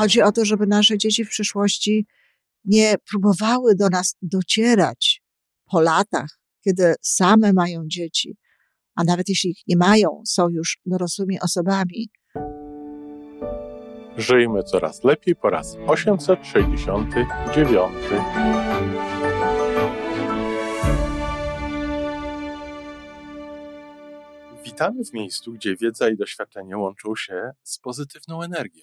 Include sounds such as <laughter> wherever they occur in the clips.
Chodzi o to, żeby nasze dzieci w przyszłości nie próbowały do nas docierać po latach, kiedy same mają dzieci, a nawet jeśli ich nie mają, są już dorosłymi osobami. Żyjmy coraz lepiej po raz 869. Witamy w miejscu, gdzie wiedza i doświadczenie łączą się z pozytywną energią.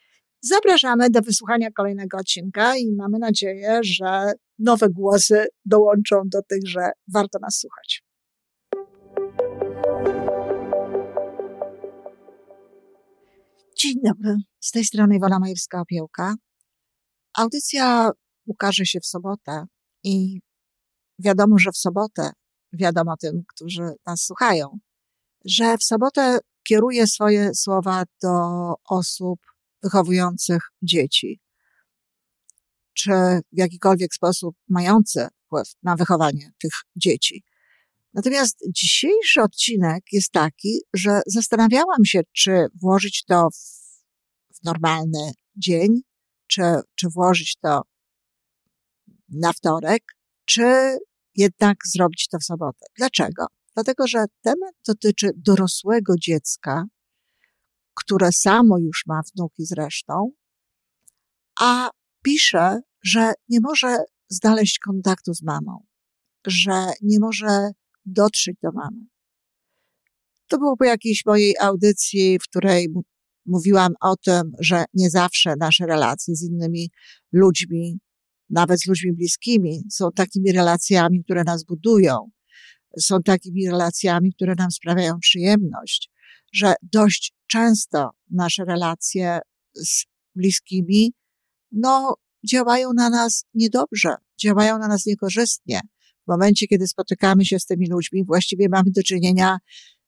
Zapraszamy do wysłuchania kolejnego odcinka i mamy nadzieję, że nowe głosy dołączą do tych, że warto nas słuchać. Dzień dobry, z tej strony Iwona Majewska-Opiełka. Audycja ukaże się w sobotę i wiadomo, że w sobotę, wiadomo tym, którzy nas słuchają, że w sobotę kieruję swoje słowa do osób wychowujących dzieci, czy w jakikolwiek sposób mające wpływ na wychowanie tych dzieci. Natomiast dzisiejszy odcinek jest taki, że zastanawiałam się, czy włożyć to w, w normalny dzień, czy, czy włożyć to na wtorek, czy jednak zrobić to w sobotę. Dlaczego? Dlatego, że temat dotyczy dorosłego dziecka, które samo już ma wnuki zresztą, a pisze, że nie może znaleźć kontaktu z mamą, że nie może dotrzeć do mamy. To było po jakiejś mojej audycji, w której mówiłam o tym, że nie zawsze nasze relacje z innymi ludźmi, nawet z ludźmi bliskimi, są takimi relacjami, które nas budują, są takimi relacjami, które nam sprawiają przyjemność, że dość często nasze relacje z bliskimi, no, działają na nas niedobrze, działają na nas niekorzystnie. W momencie, kiedy spotykamy się z tymi ludźmi, właściwie mamy do czynienia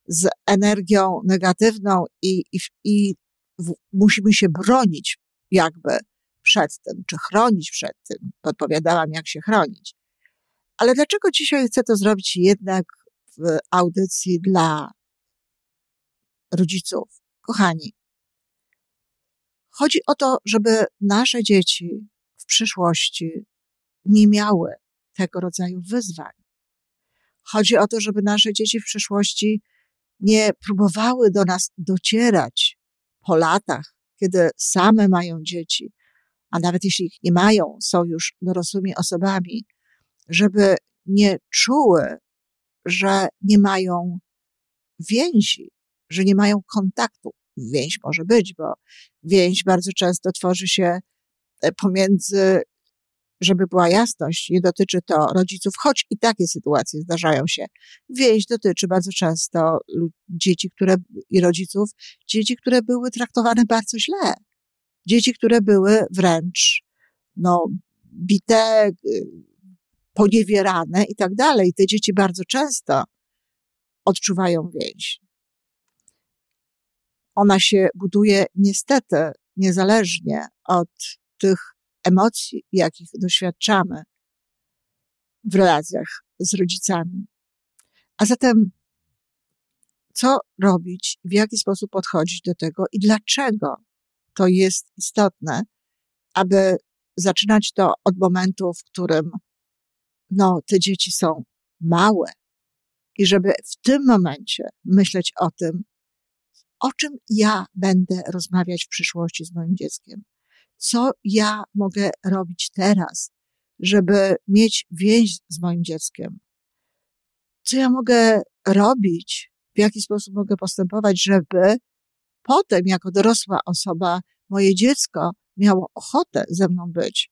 z energią negatywną i, i, i w, musimy się bronić jakby przed tym, czy chronić przed tym. Podpowiadałam, jak się chronić. Ale dlaczego dzisiaj chcę to zrobić jednak w audycji dla rodziców? Kochani, chodzi o to, żeby nasze dzieci w przyszłości nie miały tego rodzaju wyzwań. Chodzi o to, żeby nasze dzieci w przyszłości nie próbowały do nas docierać po latach, kiedy same mają dzieci, a nawet jeśli ich nie mają, są już dorosłymi osobami, żeby nie czuły, że nie mają więzi, że nie mają kontaktu. Więź może być, bo więź bardzo często tworzy się e, pomiędzy, żeby była jasność, nie dotyczy to rodziców, choć i takie sytuacje zdarzają się. Więź dotyczy bardzo często dzieci, które i rodziców, dzieci, które były traktowane bardzo źle. Dzieci, które były wręcz, no, bite, poniewierane i tak dalej. Te dzieci bardzo często odczuwają więź. Ona się buduje niestety niezależnie od tych emocji, jakich doświadczamy w relacjach z rodzicami. A zatem, co robić, w jaki sposób podchodzić do tego i dlaczego to jest istotne, aby zaczynać to od momentu, w którym no, te dzieci są małe i żeby w tym momencie myśleć o tym, o czym ja będę rozmawiać w przyszłości z moim dzieckiem. Co ja mogę robić teraz, żeby mieć więź z moim dzieckiem? Co ja mogę robić? W jaki sposób mogę postępować, żeby potem, jako dorosła osoba, moje dziecko miało ochotę ze mną być?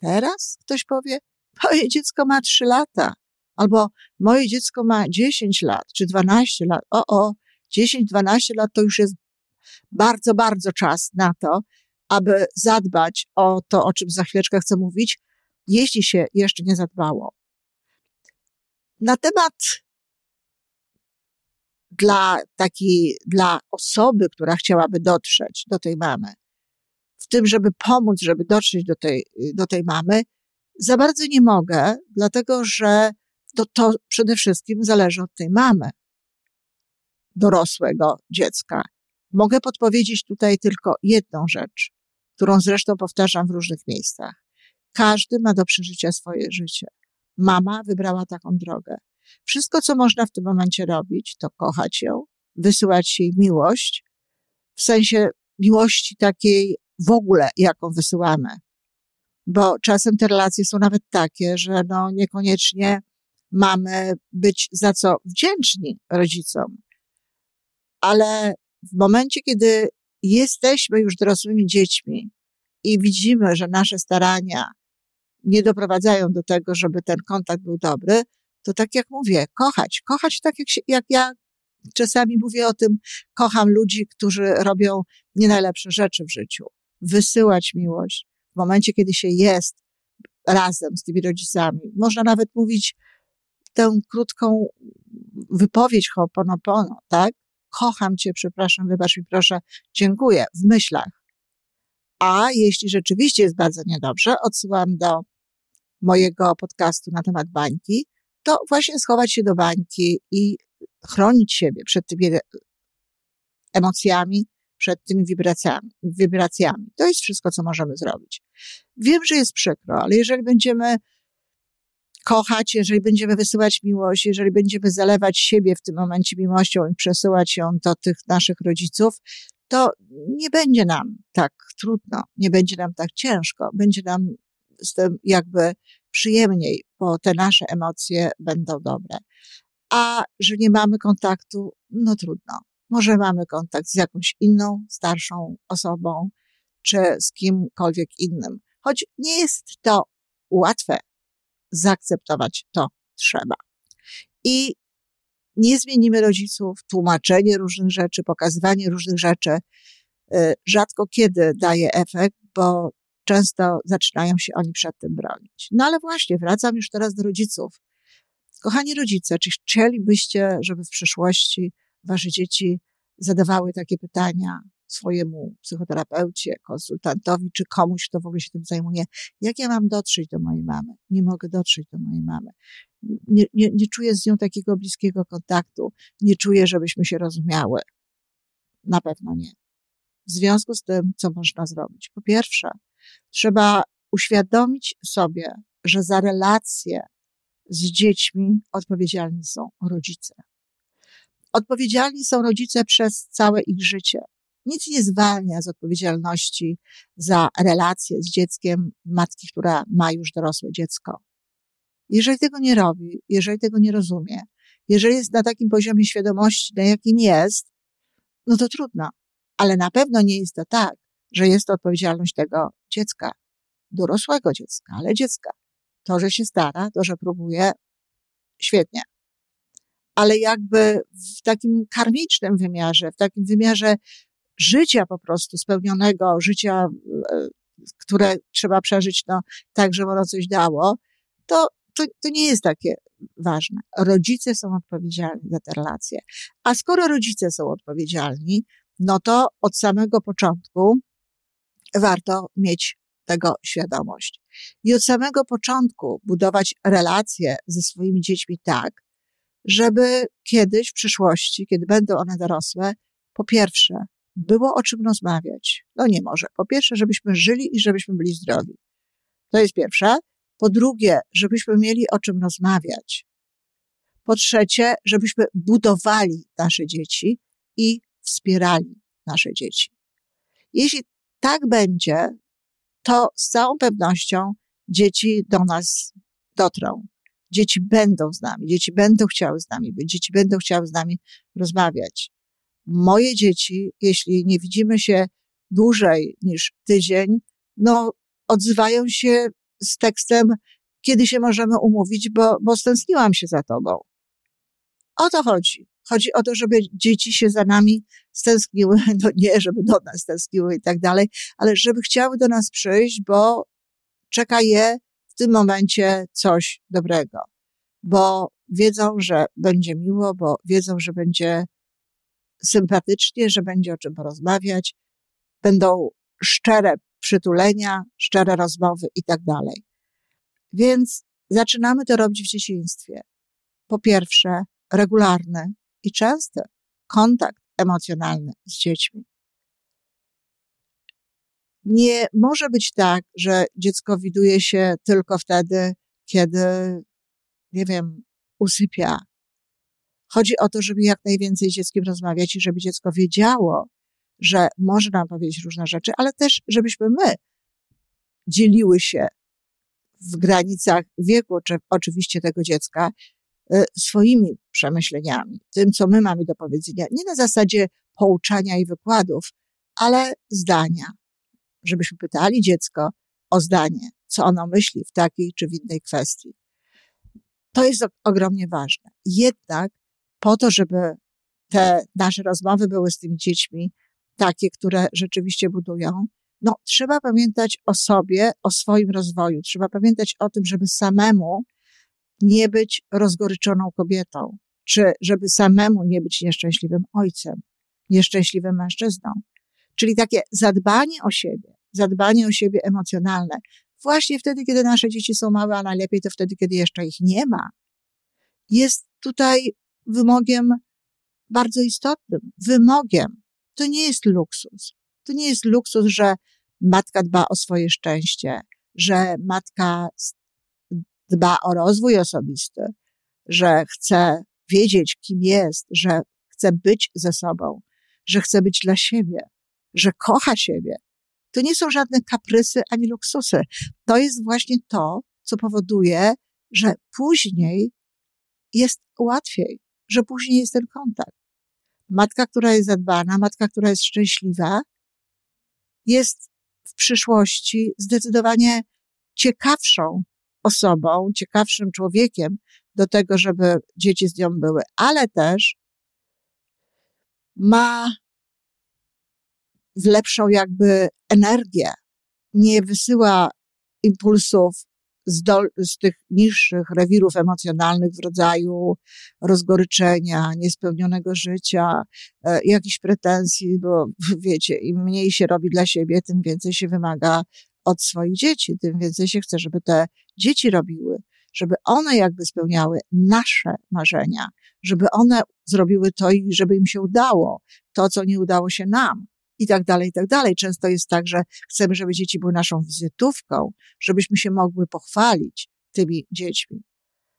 Teraz ktoś powie, moje dziecko ma trzy lata, albo moje dziecko ma 10 lat, czy 12 lat. O, o, 10-12 lat to już jest bardzo, bardzo czas na to, aby zadbać o to, o czym za chwileczkę chcę mówić, jeśli się jeszcze nie zadbało. Na temat dla takiej, dla osoby, która chciałaby dotrzeć do tej mamy, w tym, żeby pomóc, żeby dotrzeć do tej, do tej mamy, za bardzo nie mogę, dlatego że to, to przede wszystkim zależy od tej mamy, dorosłego dziecka. Mogę podpowiedzieć tutaj tylko jedną rzecz, którą zresztą powtarzam w różnych miejscach. Każdy ma do przeżycia swoje życie. Mama wybrała taką drogę. Wszystko, co można w tym momencie robić, to kochać ją, wysyłać jej miłość, w sensie miłości takiej w ogóle, jaką wysyłamy. Bo czasem te relacje są nawet takie, że no niekoniecznie mamy być za co wdzięczni rodzicom. Ale w momencie, kiedy jesteśmy już dorosłymi dziećmi i widzimy, że nasze starania nie doprowadzają do tego, żeby ten kontakt był dobry, to tak jak mówię, kochać, kochać tak jak, się, jak ja czasami mówię o tym, kocham ludzi, którzy robią nie najlepsze rzeczy w życiu. Wysyłać miłość w momencie, kiedy się jest razem z tymi rodzicami. Można nawet mówić tę krótką wypowiedź Ho'oponopono, tak? Kocham cię, przepraszam, wybacz mi proszę, dziękuję, w myślach. A jeśli rzeczywiście jest bardzo niedobrze, odsyłam do mojego podcastu na temat bańki, to właśnie schować się do bańki i chronić siebie przed tymi emocjami, przed tymi wibracjami, wibracjami. To jest wszystko, co możemy zrobić. Wiem, że jest przykro, ale jeżeli będziemy kochać, jeżeli będziemy wysyłać miłość, jeżeli będziemy zalewać siebie w tym momencie miłością i przesyłać ją do tych naszych rodziców, to nie będzie nam tak trudno, nie będzie nam tak ciężko, będzie nam z tym jakby przyjemniej, bo te nasze emocje będą dobre. A że nie mamy kontaktu, no trudno. Może mamy kontakt z jakąś inną, starszą osobą, czy z kimkolwiek innym. Choć nie jest to łatwe, zaakceptować to trzeba. I nie zmienimy rodziców, tłumaczenie różnych rzeczy, pokazywanie różnych rzeczy y, rzadko kiedy daje efekt, bo często zaczynają się oni przed tym bronić. No ale właśnie, wracam już teraz do rodziców. Kochani rodzice, czy chcielibyście, żeby w przyszłości wasze dzieci zadawały takie pytania swojemu psychoterapeucie, konsultantowi, czy komuś, kto w ogóle się tym zajmuje, jak ja mam dotrzeć do mojej mamy? Nie mogę dotrzeć do mojej mamy. Nie, nie, nie czuję z nią takiego bliskiego kontaktu, nie czuję, żebyśmy się rozumiały. Na pewno nie. W związku z tym, co można zrobić? Po pierwsze, trzeba uświadomić sobie, że za relacje z dziećmi odpowiedzialni są rodzice. Odpowiedzialni są rodzice przez całe ich życie. Nic nie zwalnia z odpowiedzialności za relacje z dzieckiem matki, która ma już dorosłe dziecko. Jeżeli tego nie robi, jeżeli tego nie rozumie, jeżeli jest na takim poziomie świadomości, na jakim jest, no to trudno. Ale na pewno nie jest to tak, że jest to odpowiedzialność tego dziecka, dorosłego dziecka, ale dziecka. To, że się stara, to, że próbuje, świetnie. Ale jakby w takim karmicznym wymiarze, w takim wymiarze życia po prostu spełnionego, życia, e, które trzeba przeżyć, no, tak, żeby ono coś dało, to, to, to nie jest takie ważne. Rodzice są odpowiedzialni za te relacje. A skoro rodzice są odpowiedzialni, no to od samego początku warto mieć tego świadomość. I od samego początku budować relacje ze swoimi dziećmi tak, żeby kiedyś w przyszłości, kiedy będą one dorosłe, po pierwsze, było o czym rozmawiać. No nie może. Po pierwsze, żebyśmy żyli i żebyśmy byli zdrowi. To jest pierwsze. Po drugie, żebyśmy mieli o czym rozmawiać. Po trzecie, żebyśmy budowali nasze dzieci i wspierali nasze dzieci. Jeśli tak będzie, to z całą pewnością dzieci do nas dotrą. Dzieci będą z nami, dzieci będą chciały z nami być, dzieci będą chciały z nami rozmawiać moje dzieci, jeśli nie widzimy się dłużej niż tydzień, no odzywają się z tekstem, kiedy się możemy umówić, bo, bo stęskniłam się za tobą. O to chodzi. Chodzi o to, żeby dzieci się za nami stęskniły, <laughs> no nie, żeby do nas stęskniły i tak dalej, ale żeby chciały do nas przyjść, bo czeka je w tym momencie coś dobrego, bo wiedzą, że będzie miło, bo wiedzą, że będzie sympatycznie, że będzie o czym porozmawiać, będą szczere przytulenia, szczere rozmowy i tak dalej. Więc zaczynamy to robić w dzieciństwie. Po pierwsze, regularny i częsty kontakt emocjonalny z dziećmi. Nie może być tak, że dziecko widuje się tylko wtedy, kiedy, nie wiem, usypia. Chodzi o to, żeby jak najwięcej z dzieckiem rozmawiać i żeby dziecko wiedziało, że może nam powiedzieć różne rzeczy, ale też, żebyśmy my dzieliły się w granicach wieku, oczywiście tego dziecka, e, swoimi przemyśleniami, tym, co my mamy do powiedzenia. Nie na zasadzie pouczania i wykładów, ale zdania. Żebyśmy pytali dziecko o zdanie, co ono myśli w takiej czy w innej kwestii. To jest ogromnie ważne. Jednak po to, żeby te nasze rozmowy były z tymi dziećmi takie, które rzeczywiście budują, no, trzeba pamiętać o sobie, o swoim rozwoju. Trzeba pamiętać o tym, żeby samemu nie być rozgoryczoną kobietą, czy żeby samemu nie być nieszczęśliwym ojcem, nieszczęśliwym mężczyzną. Czyli takie zadbanie o siebie, zadbanie o siebie emocjonalne, właśnie wtedy, kiedy nasze dzieci są małe, a najlepiej to wtedy, kiedy jeszcze ich nie ma, jest tutaj wymogiem bardzo istotnym. Wymogiem. To nie jest luksus. To nie jest luksus, że matka dba o swoje szczęście, że matka dba o rozwój osobisty, że chce wiedzieć, kim jest, że chce być ze sobą, że chce być dla siebie, że kocha siebie. To nie są żadne kaprysy ani luksusy. To jest właśnie to, co powoduje, że później jest łatwiej, że później jest ten kontakt. Matka, która jest zadbana, matka, która jest szczęśliwa, jest w przyszłości zdecydowanie ciekawszą osobą, ciekawszym człowiekiem do tego, żeby dzieci z nią były, ale też ma lepszą jakby energię, nie wysyła impulsów z, do, z tych niższych rewirów emocjonalnych w rodzaju rozgoryczenia, niespełnionego życia, e, jakichś pretensji, bo wiecie, im mniej się robi dla siebie, tym więcej się wymaga od swoich dzieci, tym więcej się chce, żeby te dzieci robiły, żeby one jakby spełniały nasze marzenia, żeby one zrobiły to i żeby im się udało, to, co nie udało się nam i tak dalej, i tak dalej. Często jest tak, że chcemy, żeby dzieci były naszą wizytówką, żebyśmy się mogły pochwalić tymi dziećmi.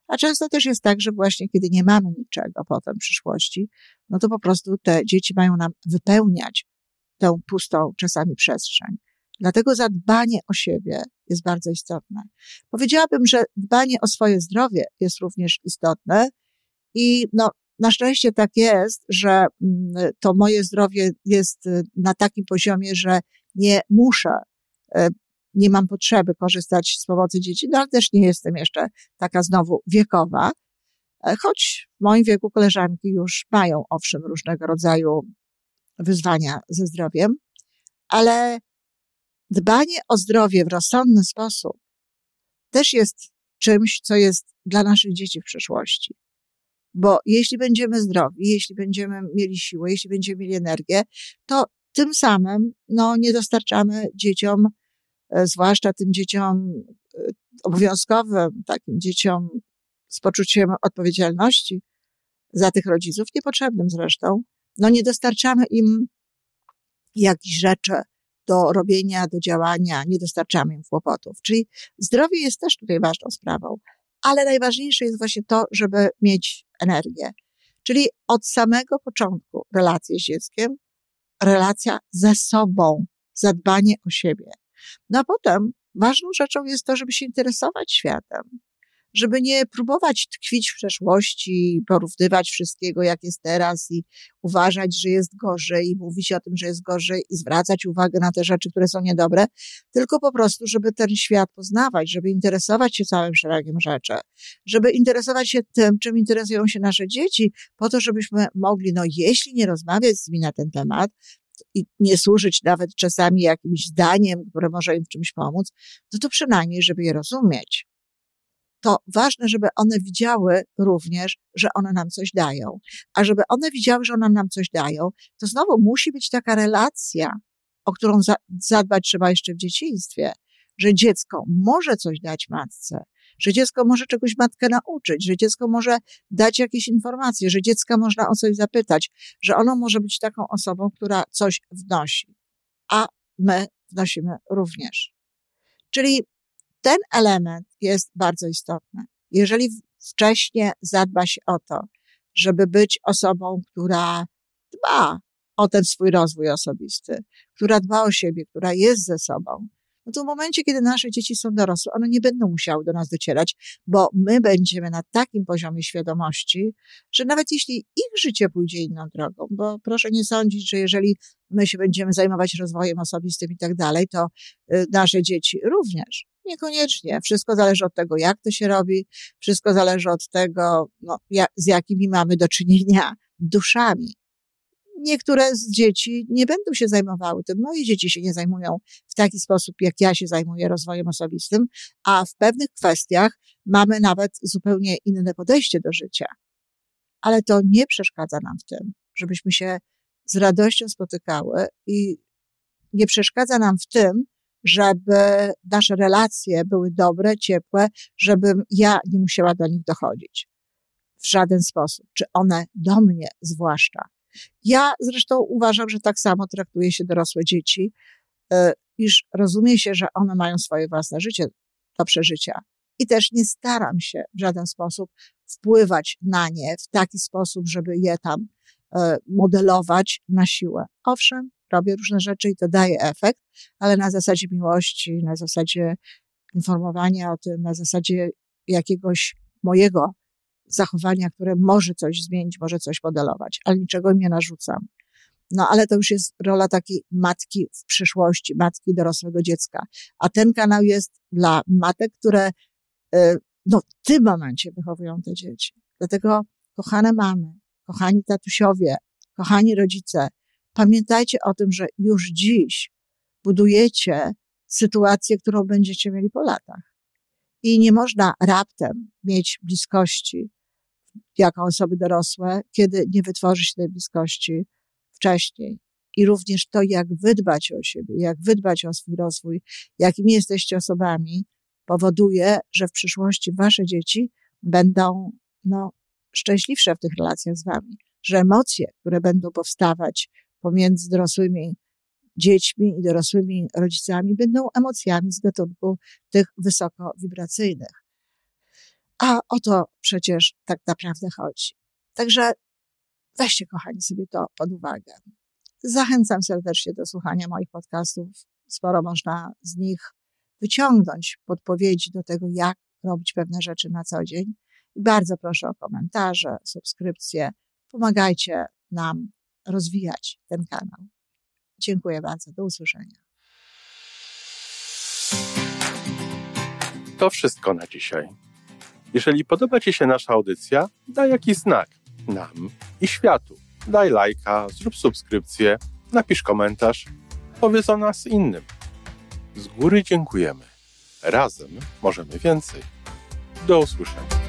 A często też jest tak, że właśnie kiedy nie mamy niczego potem w przyszłości, no to po prostu te dzieci mają nam wypełniać tę pustą czasami przestrzeń. Dlatego zadbanie o siebie jest bardzo istotne. Powiedziałabym, że dbanie o swoje zdrowie jest również istotne i no, na szczęście tak jest, że mm, to moje zdrowie jest y, na takim poziomie, że nie muszę, y, nie mam potrzeby korzystać z pomocy dzieci, no ale też nie jestem jeszcze taka znowu wiekowa, e, choć w moim wieku koleżanki już mają owszem różnego rodzaju wyzwania ze zdrowiem, ale dbanie o zdrowie w rozsądny sposób też jest czymś, co jest dla naszych dzieci w przyszłości. Bo jeśli będziemy zdrowi, jeśli będziemy mieli siłę, jeśli będziemy mieli energię, to tym samym no, nie dostarczamy dzieciom, e, zwłaszcza tym dzieciom e, obowiązkowym, takim dzieciom z poczuciem odpowiedzialności za tych rodziców, niepotrzebnym zresztą, no nie dostarczamy im jakichś rzeczy do robienia, do działania, nie dostarczamy im kłopotów. Czyli zdrowie jest też tutaj ważną sprawą ale najważniejsze jest właśnie to, żeby mieć energię. Czyli od samego początku relacji z dzieckiem, relacja ze sobą, zadbanie o siebie. No a potem ważną rzeczą jest to, żeby się interesować światem, żeby nie próbować tkwić w przeszłości, porównywać wszystkiego, jak jest teraz i uważać, że jest gorzej i mówić o tym, że jest gorzej i zwracać uwagę na te rzeczy, które są niedobre, tylko po prostu, żeby ten świat poznawać, żeby interesować się całym szeregiem rzeczy, żeby interesować się tym, czym interesują się nasze dzieci, po to, żebyśmy mogli, no jeśli nie rozmawiać z nimi na ten temat, i nie służyć nawet czasami jakimś zdaniem, które może im w czymś pomóc, no to przynajmniej, żeby je rozumieć to ważne, żeby one widziały również, że one nam coś dają. A żeby one widziały, że one nam coś dają, to znowu musi być taka relacja, o którą zadbać trzeba jeszcze w dzieciństwie, że dziecko może coś dać matce, że dziecko może czegoś matkę nauczyć, że dziecko może dać jakieś informacje, że dziecka można o coś zapytać, że ono może być taką osobą, która coś wnosi, a my wnosimy również. Czyli ten element jest bardzo istotny. Jeżeli wcześniej zadba się o to, żeby być osobą, która dba o ten swój rozwój osobisty, która dba o siebie, która jest ze sobą, no to w momencie, kiedy nasze dzieci są dorosłe, one nie będą musiały do nas docierać, bo my będziemy na takim poziomie świadomości, że nawet jeśli ich życie pójdzie inną drogą, bo proszę nie sądzić, że jeżeli my się będziemy zajmować rozwojem osobistym i tak dalej, to y, nasze dzieci również. Niekoniecznie. Wszystko zależy od tego, jak to się robi, wszystko zależy od tego, no, jak, z jakimi mamy do czynienia duszami niektóre z dzieci nie będą się zajmowały tym. Moje dzieci się nie zajmują w taki sposób, jak ja się zajmuję rozwojem osobistym, a w pewnych kwestiach mamy nawet zupełnie inne podejście do życia. Ale to nie przeszkadza nam w tym, żebyśmy się z radością spotykały i nie przeszkadza nam w tym, żeby nasze relacje były dobre, ciepłe, żebym ja nie musiała do nich dochodzić. W żaden sposób. Czy one do mnie zwłaszcza. Ja zresztą uważam, że tak samo traktuje się dorosłe dzieci, e, iż rozumie się, że one mają swoje własne życie do przeżycia. I też nie staram się w żaden sposób wpływać na nie w taki sposób, żeby je tam modelować na siłę. Owszem, robię różne rzeczy i to daje efekt, ale na zasadzie miłości, na zasadzie informowania o tym, na zasadzie jakiegoś mojego zachowania, które może coś zmienić, może coś modelować, ale niczego im nie narzucam. No ale to już jest rola takiej matki w przyszłości, matki dorosłego dziecka. A ten kanał jest dla matek, które y, no, w tym momencie wychowują te dzieci. Dlatego, kochane mamy, kochani tatusiowie, kochani rodzice, pamiętajcie o tym, że już dziś budujecie sytuację, którą będziecie mieli po latach. I nie można raptem mieć bliskości jako osoby dorosłe, kiedy nie wytworzy się tej bliskości wcześniej. I również to, jak wydbać o siebie, jak wydbać o swój rozwój, jakimi jesteście osobami, powoduje, że w przyszłości wasze dzieci będą no, szczęśliwsze w tych relacjach z wami, że emocje, które będą powstawać pomiędzy dorosłymi dziećmi i dorosłymi rodzicami, będą emocjami z gatunku tych wysokowibracyjnych. A o to przecież tak naprawdę chodzi. Także weźcie, kochani, sobie to pod uwagę. Zachęcam serdecznie do słuchania moich podcastów. Sporo można z nich wyciągnąć podpowiedzi do tego, jak robić pewne rzeczy na co dzień. Bardzo proszę o komentarze, subskrypcje. Pomagajcie nam rozwijać ten kanał. Dziękuję bardzo. Do usłyszenia. To wszystko na dzisiaj. Jeżeli podoba Ci się nasza audycja, daj jakiś znak nam i światu. Daj lajka, zrób subskrypcję, napisz komentarz, powiedz o nas innym. Z góry dziękujemy. Razem możemy więcej. Do usłyszenia.